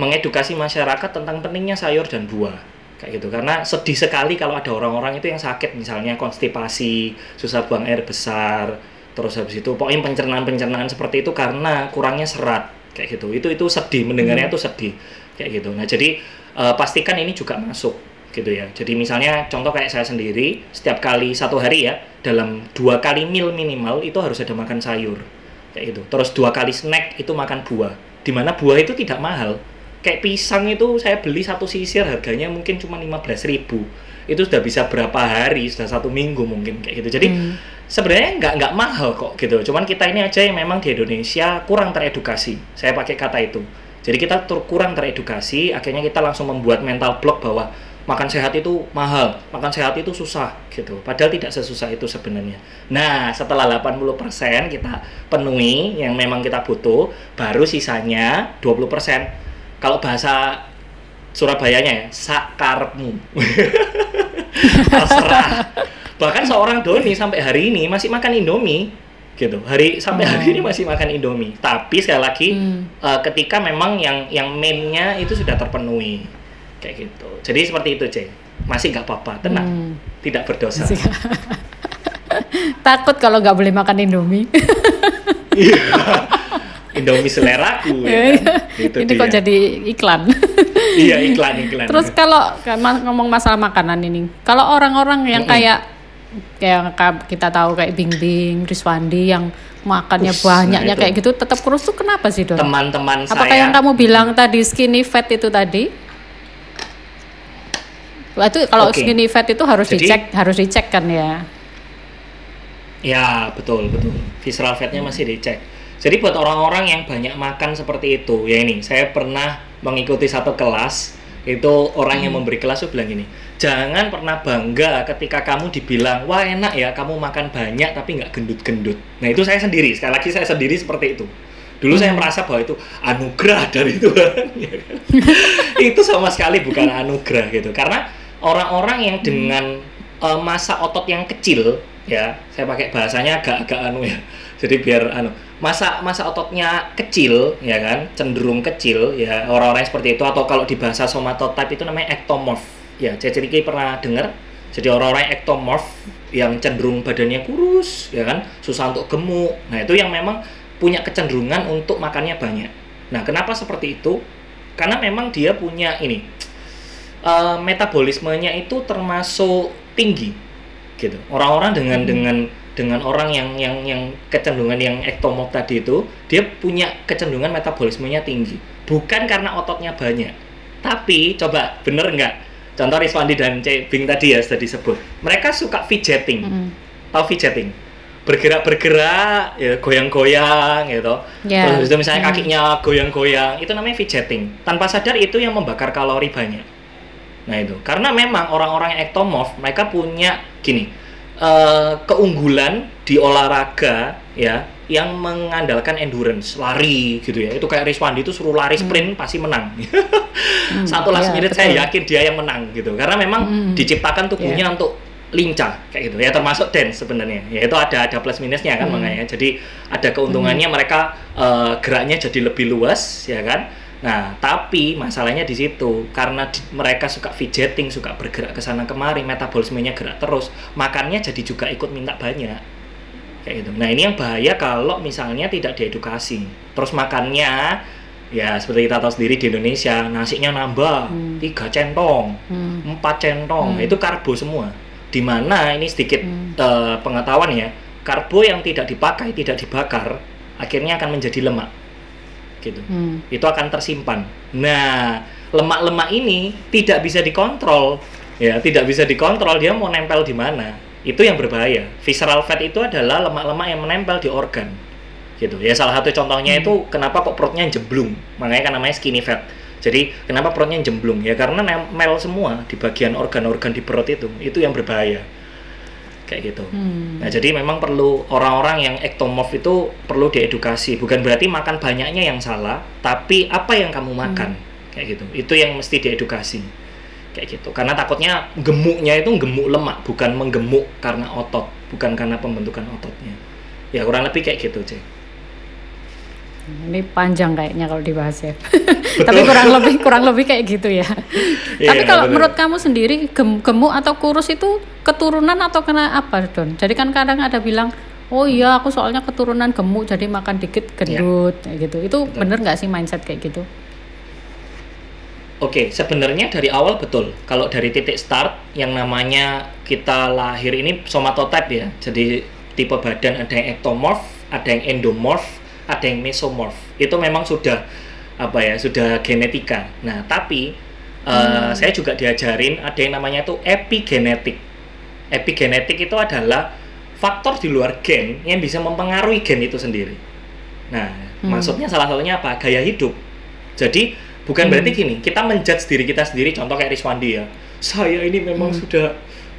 Mengedukasi masyarakat tentang pentingnya sayur dan buah kayak gitu. Karena sedih sekali kalau ada orang-orang itu yang sakit misalnya konstipasi susah buang air besar terus habis itu pokoknya pencernaan pencernaan seperti itu karena kurangnya serat kayak gitu. Itu itu sedih mendengarnya itu hmm. sedih kayak gitu. Nah jadi uh, pastikan ini juga masuk gitu ya. Jadi misalnya contoh kayak saya sendiri setiap kali satu hari ya dalam dua kali mil minimal itu harus ada makan sayur kayak gitu. Terus dua kali snack itu makan buah di mana buah itu tidak mahal kayak pisang itu saya beli satu sisir harganya mungkin cuma belas ribu itu sudah bisa berapa hari sudah satu minggu mungkin kayak gitu jadi hmm. sebenarnya nggak nggak mahal kok gitu cuman kita ini aja yang memang di Indonesia kurang teredukasi saya pakai kata itu jadi kita tur kurang teredukasi akhirnya kita langsung membuat mental block bahwa makan sehat itu mahal, makan sehat itu susah gitu. Padahal tidak sesusah itu sebenarnya. Nah, setelah 80% kita penuhi yang memang kita butuh, baru sisanya 20% kalau bahasa Surabayanya ya sakarmu terserah. Bahkan seorang Doni sampai hari ini masih makan Indomie gitu. Hari sampai hari ini oh. masih makan Indomie. Tapi sekali lagi hmm. uh, ketika memang yang yang mainnya itu sudah terpenuhi. Kayak gitu. Jadi seperti itu cek masih nggak apa-apa. Tenang. Hmm. tidak berdosa. Takut kalau nggak boleh makan Indomie. Iya. Indomie seleraku ya. Kan? Itu ini dia. kok jadi iklan. iya iklan iklan. Terus kalau ngomong masalah makanan ini, kalau orang-orang yang mm -mm. kayak kayak kita tahu kayak Bing Bing, Riswandi yang makannya Ush, banyaknya nah kayak gitu tetap kurus tuh kenapa sih Don? Teman-teman saya. Apakah yang kamu bilang tadi skinny fat itu tadi? Itu kalau okay. skinny fat itu harus Jadi, dicek, harus dicek kan ya? Ya betul betul. Visceral fatnya masih dicek jadi buat orang-orang yang banyak makan seperti itu, ya ini saya pernah mengikuti satu kelas itu orang hmm. yang memberi kelas tuh bilang gini jangan pernah bangga ketika kamu dibilang wah enak ya kamu makan banyak tapi nggak gendut-gendut nah itu saya sendiri sekali lagi saya sendiri seperti itu dulu hmm. saya merasa bahwa itu anugerah dari Tuhan ya kan? itu sama sekali bukan anugerah gitu karena orang-orang yang hmm. dengan uh, masa otot yang kecil ya saya pakai bahasanya agak-agak anu ya jadi biar anu masa masa ototnya kecil ya kan? Cenderung kecil ya orang-orang seperti itu. Atau kalau di bahasa somatotype itu namanya ectomorph. Ya Cece Riki pernah dengar jadi orang-orang ectomorph yang cenderung badannya kurus ya kan? Susah untuk gemuk. Nah itu yang memang punya kecenderungan untuk makannya banyak. Nah kenapa seperti itu? Karena memang dia punya ini uh, metabolismenya itu termasuk tinggi gitu. Orang-orang dengan hmm. dengan dengan orang yang yang yang kecenderungan yang ektomorf tadi itu dia punya kecenderungan metabolismenya tinggi. Bukan karena ototnya banyak. Tapi coba bener nggak? Contoh Rizwandi dan Bing tadi ya sudah disebut. Mereka suka fidgeting. Mm. tahu fidgeting? Bergerak bergerak ya goyang-goyang gitu. Yeah. terus itu misalnya mm. kakinya goyang-goyang itu namanya fidgeting. Tanpa sadar itu yang membakar kalori banyak. Nah itu. Karena memang orang-orang yang ektomorf mereka punya gini uh, keunggulan di olahraga ya yang mengandalkan endurance lari gitu ya itu kayak Rizwandi itu suruh lari hmm. sprint hmm. pasti menang hmm, satu last ya, minute betul. saya yakin dia yang menang gitu karena memang hmm. diciptakan tubuhnya yeah. untuk lincah kayak gitu ya termasuk dance sebenarnya ya itu ada ada plus minusnya kan hmm. makanya jadi ada keuntungannya hmm. mereka uh, geraknya jadi lebih luas ya kan Nah, tapi masalahnya di situ karena di, mereka suka fidgeting, suka bergerak ke sana kemari, metabolismenya gerak terus, makannya jadi juga ikut minta banyak. Kayak gitu. Nah, ini yang bahaya kalau misalnya tidak diedukasi. Terus makannya ya seperti kita tahu sendiri di Indonesia, nasinya nambah hmm. tiga centong, hmm. empat centong, hmm. itu karbo semua. Di mana ini sedikit hmm. uh, pengetahuan ya, karbo yang tidak dipakai, tidak dibakar, akhirnya akan menjadi lemak gitu. Hmm. Itu akan tersimpan. Nah, lemak-lemak ini tidak bisa dikontrol, ya, tidak bisa dikontrol dia mau nempel di mana. Itu yang berbahaya. Visceral fat itu adalah lemak-lemak yang menempel di organ. Gitu. Ya salah satu contohnya hmm. itu kenapa kok perutnya jemblung. Makanya kan namanya skinny fat. Jadi kenapa perutnya jemblung? Ya karena nempel semua di bagian organ-organ di perut itu. Itu yang berbahaya. Kayak gitu. Hmm. Nah, jadi memang perlu orang-orang yang ektomorf itu perlu diedukasi. Bukan berarti makan banyaknya yang salah, tapi apa yang kamu makan kayak gitu. Itu yang mesti diedukasi. Kayak gitu. Karena takutnya gemuknya itu gemuk lemak, bukan menggemuk karena otot, bukan karena pembentukan ototnya. Ya kurang lebih kayak gitu, Cek. Ini panjang kayaknya kalau dibahas ya. Tapi kurang lebih kurang lebih kayak gitu ya. Tapi Iya, kalau betul. menurut kamu sendiri gem- gemuk atau kurus itu keturunan atau kena apa, Don? Jadi kan kadang ada bilang, "Oh iya, aku soalnya keturunan gemuk jadi makan dikit gendut." kayak gitu. Itu Betul. bener nggak sih mindset kayak gitu? Oke, sebenarnya dari awal betul. Kalau dari titik start yang namanya kita lahir ini somatotype ya. Jadi tipe badan ada yang ektomorf, ada yang endomorf, ada yang mesomorf. Itu memang sudah apa ya, sudah genetika. Nah, tapi eh, saya juga diajarin ada yang namanya tuh epigenetik. Epigenetik itu adalah faktor di luar gen yang bisa mempengaruhi gen itu sendiri. Nah, Hmm. maksudnya salah satunya apa? Gaya hidup. Jadi bukan Hmm. berarti gini, kita menjudge diri kita sendiri. Contoh kayak Riswandi ya, saya ini memang Hmm. sudah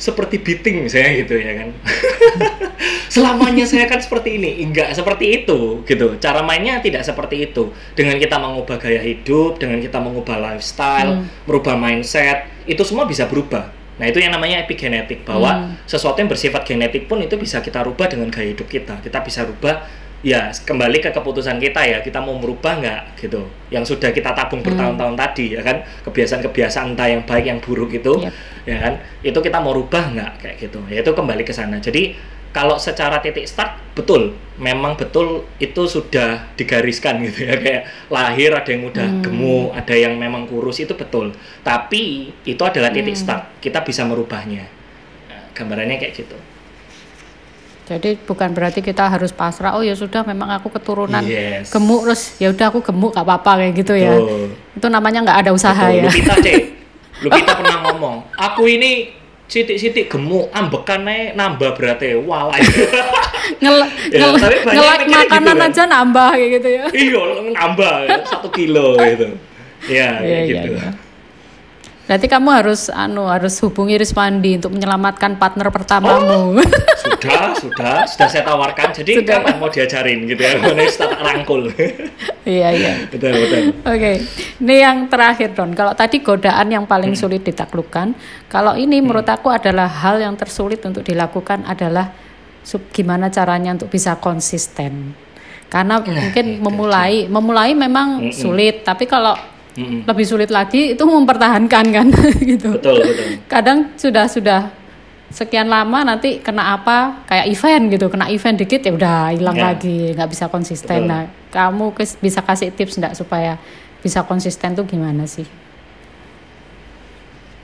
seperti beating misalnya gitu ya kan. Selamanya saya kan seperti ini, enggak seperti itu gitu. Cara mainnya tidak seperti itu. Dengan kita mengubah gaya hidup, dengan kita mengubah lifestyle, Hmm. merubah mindset, itu semua bisa berubah. Nah itu yang namanya epigenetik bahwa Hmm. sesuatu yang bersifat genetik pun itu bisa kita rubah dengan gaya hidup kita. Kita bisa rubah ya kembali ke keputusan kita ya kita mau merubah nggak gitu. Yang sudah kita tabung bertahun-tahun tadi ya kan kebiasaan-kebiasaan entah yang baik yang buruk itu Yep. ya kan itu kita mau rubah nggak kayak gitu. Ya itu kembali ke sana. Jadi kalau secara titik start betul memang betul itu sudah digariskan gitu ya kayak lahir ada yang mudah Hmm. gemuk ada yang memang kurus itu betul tapi itu adalah titik Hmm. start kita bisa merubahnya gambarannya kayak gitu Jadi bukan berarti kita harus pasrah. Oh ya sudah, memang aku keturunan Yes. gemuk terus ya udah aku gemuk gak apa-apa kayak gitu ya. Betul. Itu namanya nggak ada usaha Betul. ya. Lupita cek Lupita pernah ngomong aku ini sitik-sitik gemuk ambekan ae nambah berarti walai Ngel Ya, ngel- tapi yang mikirnya makanan gitu kan. aja nambah kayak gitu ya. iya nambah ya, satu kilo gitu ya kayak iya, gitu iya. Berarti kamu harus anu harus hubungi Riswandi untuk menyelamatkan partner pertamamu. sudah sudah sudah saya tawarkan jadi Sudah. kapan mau diajarin gitu ya mana tak rangkul iya iya. betul betul Oke, ini yang terakhir Don. Kalau tadi godaan yang paling Hmm. sulit ditaklukkan, kalau ini menurut aku adalah hal yang tersulit untuk dilakukan adalah sub- gimana caranya untuk bisa konsisten. Karena mungkin itu, memulai, memulai memang Mm-mm. sulit, tapi kalau Mm-mm. lebih sulit lagi itu mempertahankan kan, gitu. betul betul Kadang sudah sudah sekian lama nanti kena apa kayak event gitu, kena event dikit ya udah hilang Ya. lagi, nggak bisa konsisten. Betul. Nah, kamu bisa kasih tips enggak supaya bisa konsisten tuh gimana sih?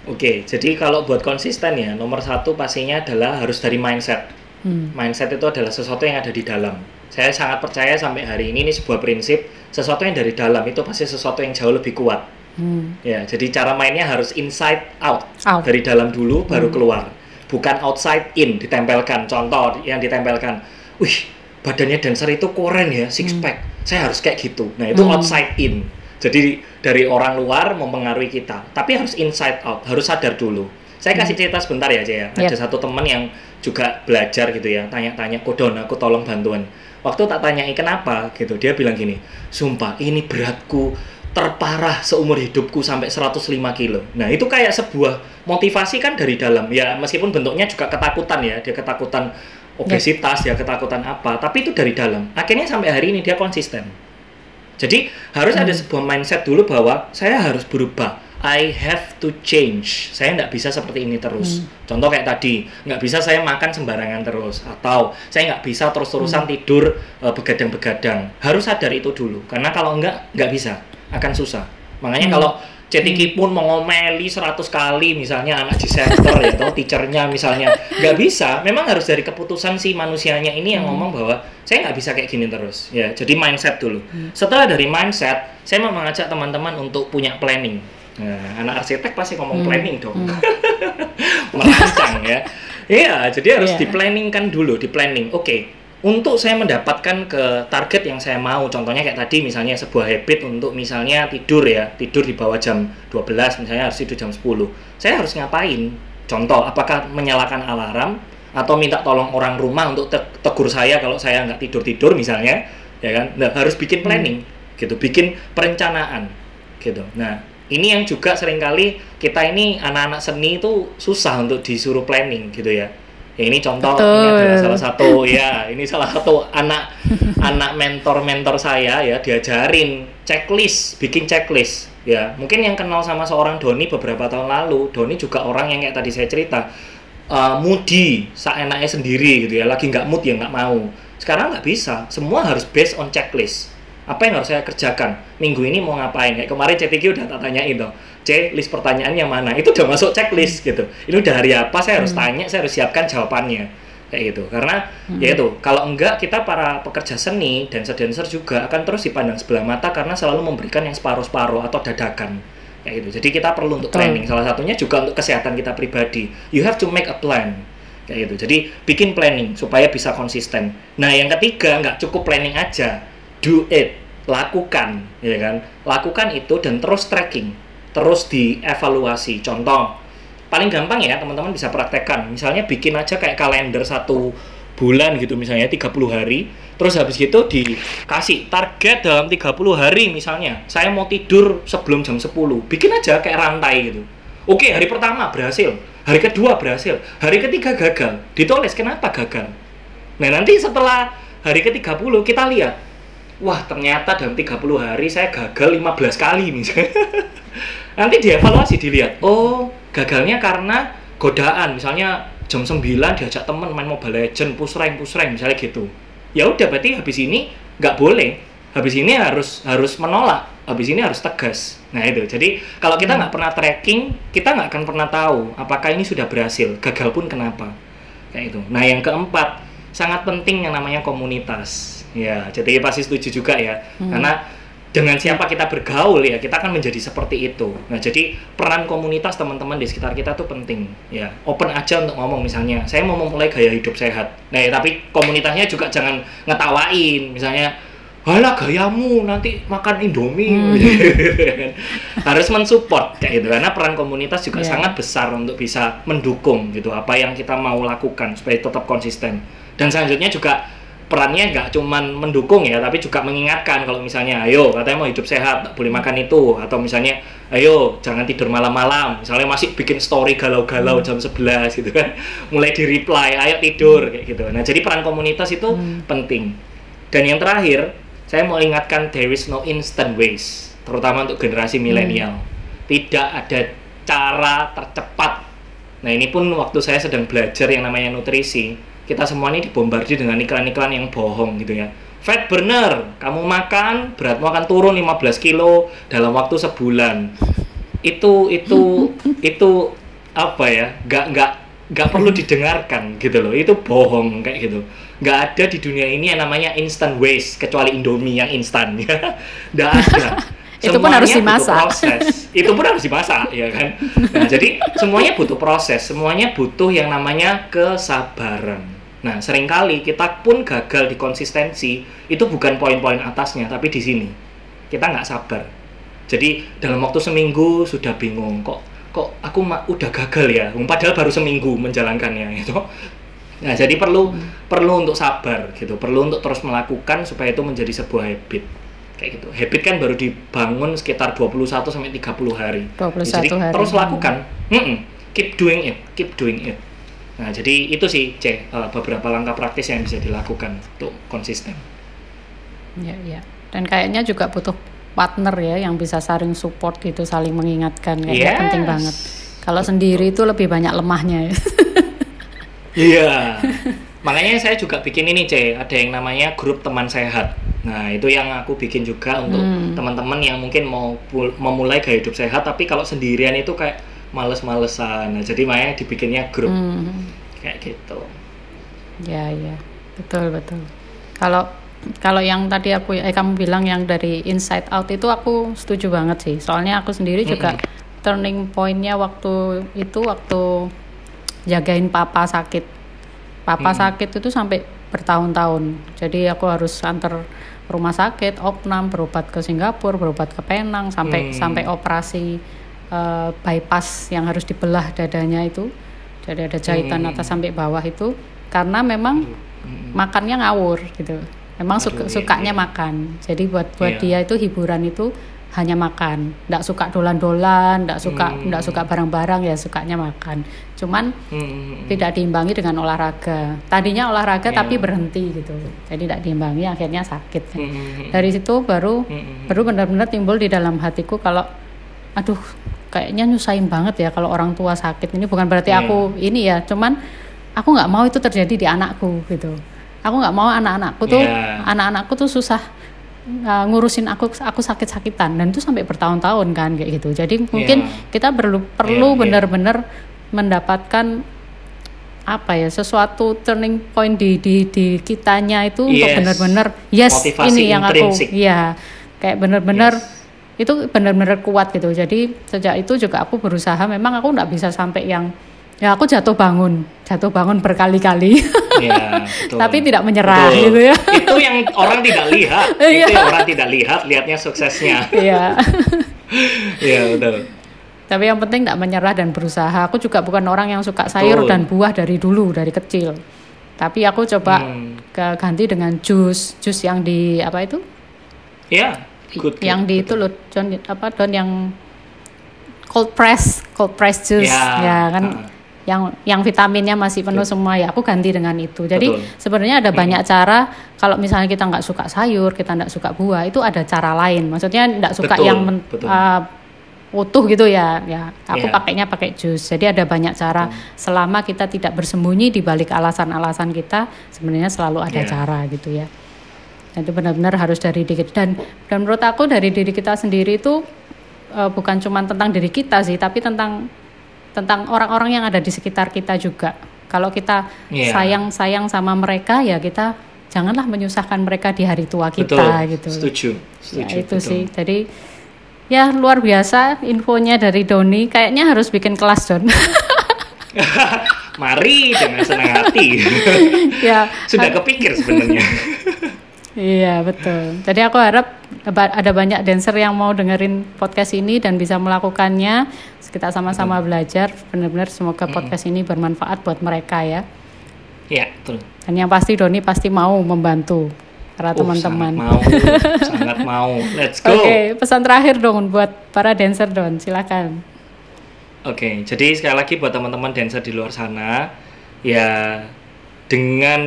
Oke, jadi kalau buat konsisten ya, nomor satu pastinya adalah harus dari mindset. Hmm. Mindset itu adalah sesuatu yang ada di dalam. Saya sangat percaya sampai hari ini ini sebuah prinsip, sesuatu yang dari dalam itu pasti sesuatu yang jauh lebih kuat. Hmm. Ya, jadi cara mainnya harus inside out. Out. Dari dalam dulu baru keluar. Bukan outside in ditempelkan. Contoh yang ditempelkan. Wih, badannya dancer itu keren ya, six pack. Saya harus kayak gitu. Nah, itu Hmm. outside in. Jadi dari orang luar mempengaruhi kita. Tapi harus inside out, harus sadar dulu. Saya kasih cerita sebentar ya, Jaya. Yep. Ada satu teman yang juga belajar gitu ya, tanya-tanya, "Kodon, aku tolong bantuan." Waktu tak tanyai kenapa gitu, dia bilang gini, "Sumpah, ini beratku terparah seumur hidupku sampai 105 kilo. Nah itu kayak sebuah motivasi kan dari dalam. Ya meskipun bentuknya juga ketakutan ya. Dia ketakutan obesitas ya ketakutan apa. Tapi itu dari dalam. Akhirnya sampai hari ini dia konsisten. Jadi harus ada sebuah mindset dulu bahwa saya harus berubah I have to change. Saya nggak bisa seperti ini terus. Contoh kayak tadi nggak bisa saya makan sembarangan terus. Atau saya nggak bisa terus-terusan tidur eh, begadang-begadang. Harus sadar itu dulu. Karena kalau nggak nggak bisa. Akan susah. Makanya kalau CTK pun mau ngomeli 100 kali misalnya anak di center ya atau teachernya misalnya. Nggak bisa. Memang harus dari keputusan si manusianya ini yang ngomong bahwa saya nggak bisa kayak gini terus. Ya jadi mindset dulu. Setelah dari mindset saya mau mengajak teman-teman untuk punya planning nah, anak arsitek pasti ngomong planning dong. Merancang ya. Iya jadi harus Iya. di-planningkan dulu di planning oke untuk saya mendapatkan ke target yang saya mau contohnya kayak tadi misalnya sebuah habit untuk misalnya tidur ya. Tidur di bawah jam 12 misalnya harus tidur jam 10 saya harus ngapain? Contoh apakah menyalakan alarm atau minta tolong orang rumah untuk te- tegur saya kalau saya nggak tidur tidur misalnya? Ya kan? Nah, harus bikin planning gitu. Bikin perencanaan gitu. Nah ini yang juga sering kali kita ini anak-anak seni itu susah untuk disuruh planning gitu ya. Ya, ini contoh ini Betul. adalah salah satu ya ini salah satu anak anak mentor mentor saya ya diajarin checklist bikin checklist ya. Mungkin yang kenal sama seorang Doni beberapa tahun lalu Doni juga orang yang kayak tadi saya cerita uh, moody seenaknya sendiri gitu ya lagi nggak mood ya nggak mau. Sekarang nggak bisa semua harus based on checklist apa yang harus saya kerjakan? Minggu ini mau ngapain? Kayak kemarin CTQ udah tak tanyain tuh C list pertanyaannya mana? Itu udah masuk checklist gitu. Ini udah hari apa? Saya harus tanya saya harus siapkan jawabannya. Kayak gitu. Karena ya itu kalau enggak kita para pekerja seni dan dancer juga akan terus dipandang sebelah mata karena selalu memberikan yang separuh-separuh atau dadakan. Kayak gitu. Jadi kita perlu untuk Betul. planning salah satunya juga untuk kesehatan kita pribadi. You have to make a plan. Kayak gitu. Jadi bikin planning supaya bisa konsisten. Nah yang ketiga nggak cukup planning aja do it lakukan ya kan? Lakukan itu dan terus tracking terus dievaluasi. Contoh paling gampang ya teman-teman bisa praktekkan. Misalnya bikin aja kayak kalender satu bulan gitu misalnya 30 hari. Terus habis gitu dikasih target dalam 30 hari misalnya. Saya mau tidur sebelum jam 10 bikin aja kayak rantai gitu. Oke hari pertama berhasil hari kedua berhasil hari ketiga gagal. Ditulis kenapa gagal? Nah nanti setelah hari ke-30 kita lihat wah ternyata dalam 30 hari saya gagal 15 kali misalnya nanti dievaluasi dilihat. Oh. Gagalnya karena godaan. Misalnya jam 9 diajak temen main Mobile Legend push rank push rank misalnya gitu. Ya udah berarti habis ini nggak boleh. Habis ini harus harus menolak. Habis ini harus tegas. Nah itu. Jadi kalau kita nggak pernah tracking kita nggak akan pernah tahu apakah ini sudah berhasil. Gagal pun kenapa? Kayak itu. Nah yang keempat sangat penting yang namanya komunitas ya jadi pasti setuju juga ya. Karena dengan siapa kita bergaul ya kita akan menjadi seperti itu. Nah jadi peran komunitas teman-teman di sekitar kita tuh penting ya. Open aja untuk ngomong misalnya saya mau memulai gaya hidup sehat. Nah ya, tapi komunitasnya juga jangan ngetawain misalnya Halah gayamu nanti makan Indomie. Gitu kan. harus mensupport kayak gitu. Karena peran komunitas juga Iya. sangat besar untuk bisa mendukung gitu apa yang kita mau lakukan supaya tetap konsisten. Dan selanjutnya juga perannya nggak cuman mendukung ya tapi juga mengingatkan kalau misalnya ayo katanya mau hidup sehat tak boleh makan itu. Atau misalnya ayo jangan tidur malam-malam. Misalnya masih bikin story galau-galau jam 11 gitu kan mulai di reply ayo tidur kayak gitu. Nah jadi peran komunitas itu penting. Dan yang terakhir saya mau ingatkan there is no instant ways terutama untuk generasi milenial. Tidak ada cara tercepat. Nah ini pun waktu saya sedang belajar yang namanya nutrisi, kita semua ini dibombardir dengan iklan-iklan yang bohong gitu ya. Fat burner, kamu makan beratmu akan turun 15 kilo dalam waktu sebulan. Itu itu itu apa ya? Nggak nggak nggak perlu didengarkan gitu loh. Itu bohong kayak gitu. Nggak ada di dunia ini yang namanya instant waste kecuali Indomie yang instan ya. Nggak ada. Itu pun harus Semuanya butuh dimasak. proses itu pun harus dimasak ya kan nah jadi semuanya butuh proses semuanya butuh yang namanya kesabaran nah sering kali kita pun gagal di konsistensi itu bukan poin-poin atasnya tapi di sini. Kita nggak sabar. Jadi dalam waktu seminggu sudah bingung kok kok aku udah gagal ya? Padahal baru seminggu menjalankannya itu nah jadi perlu perlu untuk sabar gitu. Perlu untuk terus melakukan supaya itu menjadi sebuah habit. Kayak gitu. Habit kan baru dibangun sekitar 21 sampai 30 hari. 21 jadi hari. terus lakukan. Mm-mm. keep doing it. Keep doing it nah jadi itu sih C eh, beberapa langkah praktis yang bisa dilakukan untuk konsisten Ya, ya. Dan kayaknya juga butuh partner ya yang bisa saling support gitu, saling mengingatkan kayaknya Yes. penting banget. Kalau sendiri itu lebih banyak lemahnya ya. Iya. Makanya saya juga bikin ini, C. Ada yang namanya grup teman sehat. Nah, itu yang aku bikin juga untuk Hmm. teman-teman yang mungkin mau memulai gaya hidup sehat, tapi kalau sendirian itu kayak males-malesan. Nah, jadi makanya dibikinnya grup Hmm. kayak gitu. Ya, ya. Betul, betul. Kalau kalau yang tadi aku eh kamu bilang yang dari inside out itu aku setuju banget sih. Soalnya aku sendiri juga turning pointnya waktu itu waktu jagain papa sakit. Papa Hmm. sakit itu sampai bertahun-tahun. Jadi aku harus antar rumah sakit, opnam, berobat ke Singapura, berobat ke Penang sampai Hmm. sampai operasi eh, bypass yang harus dibelah dadanya itu. jadi ada jahitan Hmm. atas sampai bawah itu karena memang Hmm. makannya ngawur gitu memang suka, iya, sukanya iya. makan jadi buat buat Iya. dia itu hiburan itu hanya makan nggak suka dolan-dolan nggak suka Hmm. nggak suka barang-barang ya sukanya makan cuman Hmm. tidak diimbangi dengan olahraga tadinya olahraga Iya. tapi berhenti gitu jadi tidak diimbangi akhirnya sakit kan. Hmm. dari situ baru Hmm. baru benar-benar timbul di dalam hatiku kalau aduh kayaknya nyusahin banget ya kalau orang tua sakit ini bukan berarti Iya. aku ini ya cuman aku nggak mau itu terjadi di anakku gitu aku nggak mau anak-anakku tuh Iya. anak-anakku tuh susah uh, ngurusin aku aku sakit-sakitan dan itu sampai bertahun-tahun kan kayak gitu jadi mungkin Iya. kita perlu perlu Iya, iya. benar-benar mendapatkan apa ya sesuatu turning point di di di kitanya itu untuk Yes. benar-benar yes Motivasi ini yang aku ya kayak benar-benar Yes. Itu benar-benar kuat gitu. Jadi sejak itu juga aku berusaha. Memang aku nggak bisa sampai yang ya aku jatuh bangun. Jatuh bangun berkali-kali. Betul. tapi tidak menyerah Betul. gitu ya. Itu yang orang tidak lihat. Iya. itu yang orang tidak lihat lihatnya suksesnya. Iya. iya betul. Tapi yang penting tidak menyerah dan berusaha. Aku juga bukan orang yang suka sayur Betul. dan buah dari dulu dari kecil. Tapi aku coba Hmm. ganti dengan jus. Jus yang di apa itu? Iya, good, good, yang di itu betul. loh John apa Don yang cold press cold press juice Ya, ya kan ah. yang yang vitaminnya masih penuh semua ya aku ganti dengan itu jadi Betul. sebenarnya ada banyak cara kalau misalnya kita nggak suka sayur kita nggak suka buah itu ada cara lain maksudnya nggak suka Betul, yang men- betul. uh, utuh gitu ya ya aku Iya. pakainya pakai jus jadi ada banyak cara selama kita tidak bersembunyi di balik alasan-alasan kita sebenarnya selalu ada Iya. cara gitu ya dan itu benar-benar harus dari diri dan dan menurut aku dari diri kita sendiri itu eh, bukan cuma tentang diri kita sih tapi tentang tentang orang-orang yang ada di sekitar kita juga. Kalau kita Iya. sayang sayang sama mereka ya kita janganlah menyusahkan mereka di hari tua kita betul. gitu. Setuju ya setuju itu betul. sih. Jadi ya luar biasa infonya dari Doni. Kayaknya harus bikin kelas Don. Mari dengan senang hati. Ya. Sudah kepikir sebenarnya Iya betul. Jadi aku harap ada banyak dancer yang mau dengerin podcast ini dan bisa melakukannya. Kita sama-sama belajar. Benar-benar semoga podcast ini bermanfaat buat mereka ya. ya betul Dan yang pasti Doni pasti mau membantu para Oh, teman-teman. sangat mau sangat mau let's go Oke, pesan terakhir dong buat para dancer Don, silakan. Oke, jadi sekali lagi buat teman-teman dancer di luar sana, ya dengan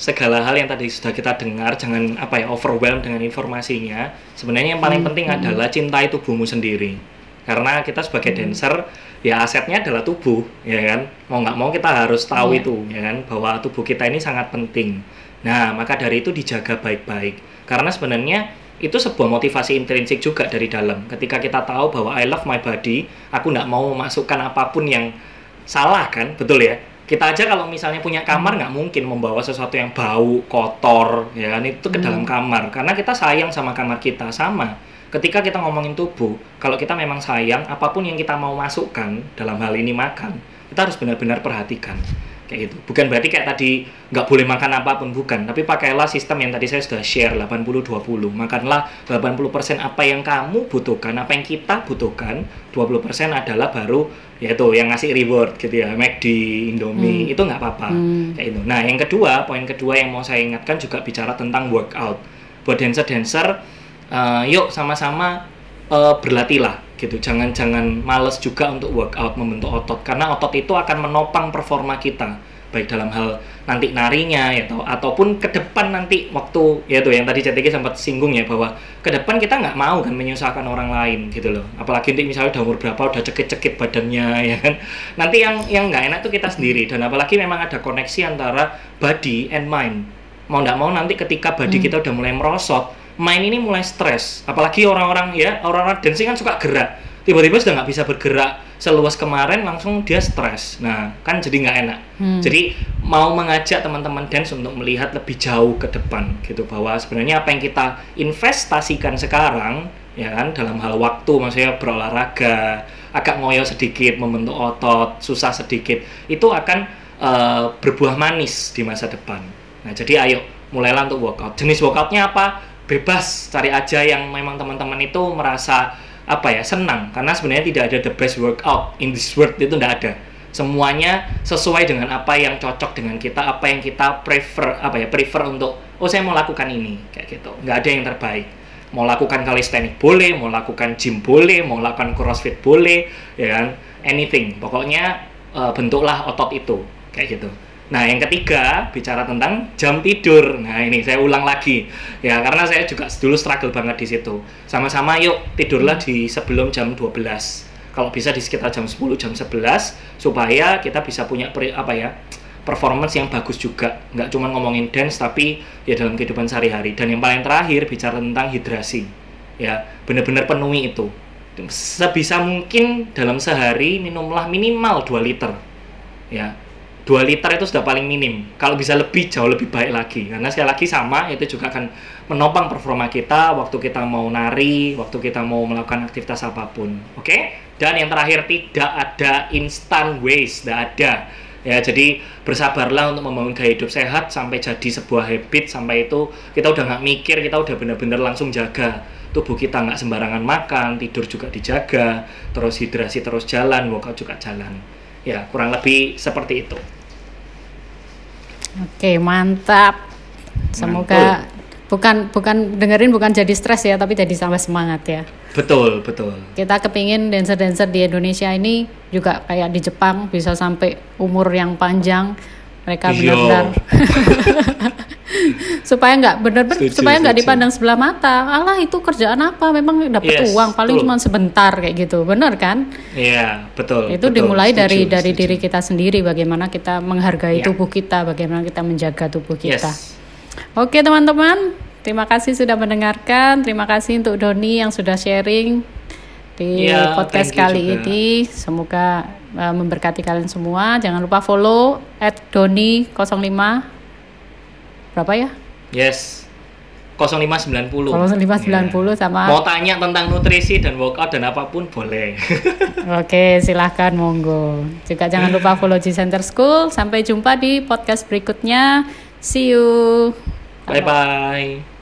segala hal yang tadi sudah kita dengar, jangan apa ya overwhelm dengan informasinya. Sebenarnya yang paling penting adalah cintai tubuhmu sendiri. Karena kita sebagai dancer, ya asetnya adalah tubuh, ya kan. Mau nggak mau kita harus tahu Iya. itu, ya kan, bahwa tubuh kita ini sangat penting. Nah, maka dari itu dijaga baik-baik. Karena sebenarnya itu sebuah motivasi intrinsik juga dari dalam. Ketika kita tahu bahwa I love my body, aku nggak mau memasukkan apa pun yang salah kan, betul ya? Kita aja kalau misalnya punya kamar nggak mungkin membawa sesuatu yang bau, kotor, ya kan itu ke dalam kamar. Karena kita sayang sama kamar kita sama. Ketika kita ngomongin tubuh, kalau kita memang sayang, apa pun yang kita mau masukkan dalam hal ini makan, kita harus benar-benar perhatikan kayak gitu. Bukan berarti kayak tadi nggak boleh makan apa pun bukan, tapi pakailah sistem yang tadi saya sudah share 80-20. Makanlah 80% apa yang kamu butuhkan, apa yang kita butuhkan, 20% adalah baru yaitu yang ngasih reward gitu ya, McD, Indomie, itu nggak apa-apa. Hmm. Kayak itu. Nah, yang kedua, poin kedua yang mau saya ingatkan juga bicara tentang workout. Buat dancer-dancer, eh, yuk sama-sama eh, berlatihlah gitu. Jangan-jangan males juga untuk workout membentuk otot. Karena otot itu akan menopang performa kita. Baik dalam hal nanti narinya ya atau ataupun ke depan nanti waktu ya tuh yang tadi CTG sempat singgung ya bahwa ke depan kita nggak mau kan menyusahkan orang lain gitu loh. Apalagi nanti misalnya udah umur berapa udah cekit-cekit badannya ya kan. Nanti yang yang nggak enak tuh kita sendiri. Dan apalagi memang ada koneksi antara body and mind. Mau nggak mau nanti ketika body kita udah mulai merosot mind ini mulai stres. Apalagi orang-orang ya orang-orang dancing kan suka gerak. Tiba-tiba sudah nggak bisa bergerak seluas kemarin langsung dia stres. Nah kan jadi nggak enak. Hmm. jadi mau mengajak teman-teman dance untuk melihat lebih jauh ke depan gitu. Bahwa sebenarnya apa yang kita investasikan sekarang ya kan dalam hal waktu maksudnya berolahraga agak ngoyo sedikit membentuk otot susah sedikit itu akan eh, berbuah manis di masa depan. Nah jadi ayo mulailah untuk workout. Jenis workoutnya apa bebas cari aja yang memang teman-teman itu merasa apa ya senang. Karena sebenarnya tidak ada the best workout in this world itu tidak ada. Semuanya sesuai dengan apa yang cocok dengan kita apa yang kita prefer apa ya prefer untuk oh saya mau lakukan ini kayak gitu. Nggak ada yang terbaik. Mau lakukan calisthenics boleh mau lakukan gym boleh mau lakukan crossfit boleh ya kan? Anything. Pokoknya uh, bentuklah otot itu kayak gitu Nah, yang ketiga bicara tentang jam tidur. Nah, ini saya ulang lagi ya karena saya juga dulu struggle banget di situ. Sama-sama yuk tidurlah di sebelum jam 12. Kalau bisa di sekitar jam 10, jam 11 supaya kita bisa punya apa ya? performance yang bagus juga. Nggak cuma ngomongin dance tapi ya dalam kehidupan sehari-hari. Dan yang paling terakhir bicara tentang hidrasi. Ya, benar-benar penuhi itu. Sebisa mungkin dalam sehari minumlah minimal 2 liter. Ya, 2 liter itu sudah paling minim. Kalau bisa lebih jauh lebih baik lagi. Karena sekali lagi sama itu juga akan menopang performa kita waktu kita mau nari, waktu kita mau melakukan aktivitas apa pun. Oke? Okay? Dan yang terakhir tidak ada instant waste, tidak ada. Ya, jadi bersabarlah untuk membangun gaya hidup sehat sampai jadi sebuah habit sampai itu kita udah nggak mikir, kita udah benar-benar langsung jaga tubuh kita nggak sembarangan makan, tidur juga dijaga, terus hidrasi terus jalan, workout juga jalan. Ya, kurang lebih seperti itu. Oke, mantap. Semoga bukan bukan dengerin bukan jadi stres ya, tapi jadi sampai semangat ya. Betul, betul. Kita kepingin dancer-dancer di Indonesia ini juga kayak di Jepang bisa sampai umur yang panjang. Mereka benar-benar. Supaya nggak benar-benar supaya nggak dipandang sebelah mata. Allah itu kerjaan apa? Memang dapat yes, uang paling cuma sebentar kayak gitu. Benar kan? Iya yeah, betul itu betul, dimulai setuju, dari dari diri kita sendiri bagaimana kita menghargai yeah. tubuh kita bagaimana kita menjaga tubuh kita. Yes. oke teman-teman. Terima kasih sudah mendengarkan. Terima kasih untuk Doni yang sudah sharing di yeah, podcast kali juga. ini. Semoga uh, memberkati kalian semua jangan lupa follow at Doni 05 berapa ya? Yes. 0590. 0590 yeah. sama Mau tanya tentang nutrisi dan workout dan apa pun boleh. Oke, silahkan monggo. Juga jangan lupa follow G Center School. Sampai jumpa di podcast berikutnya. See you. Bye bye.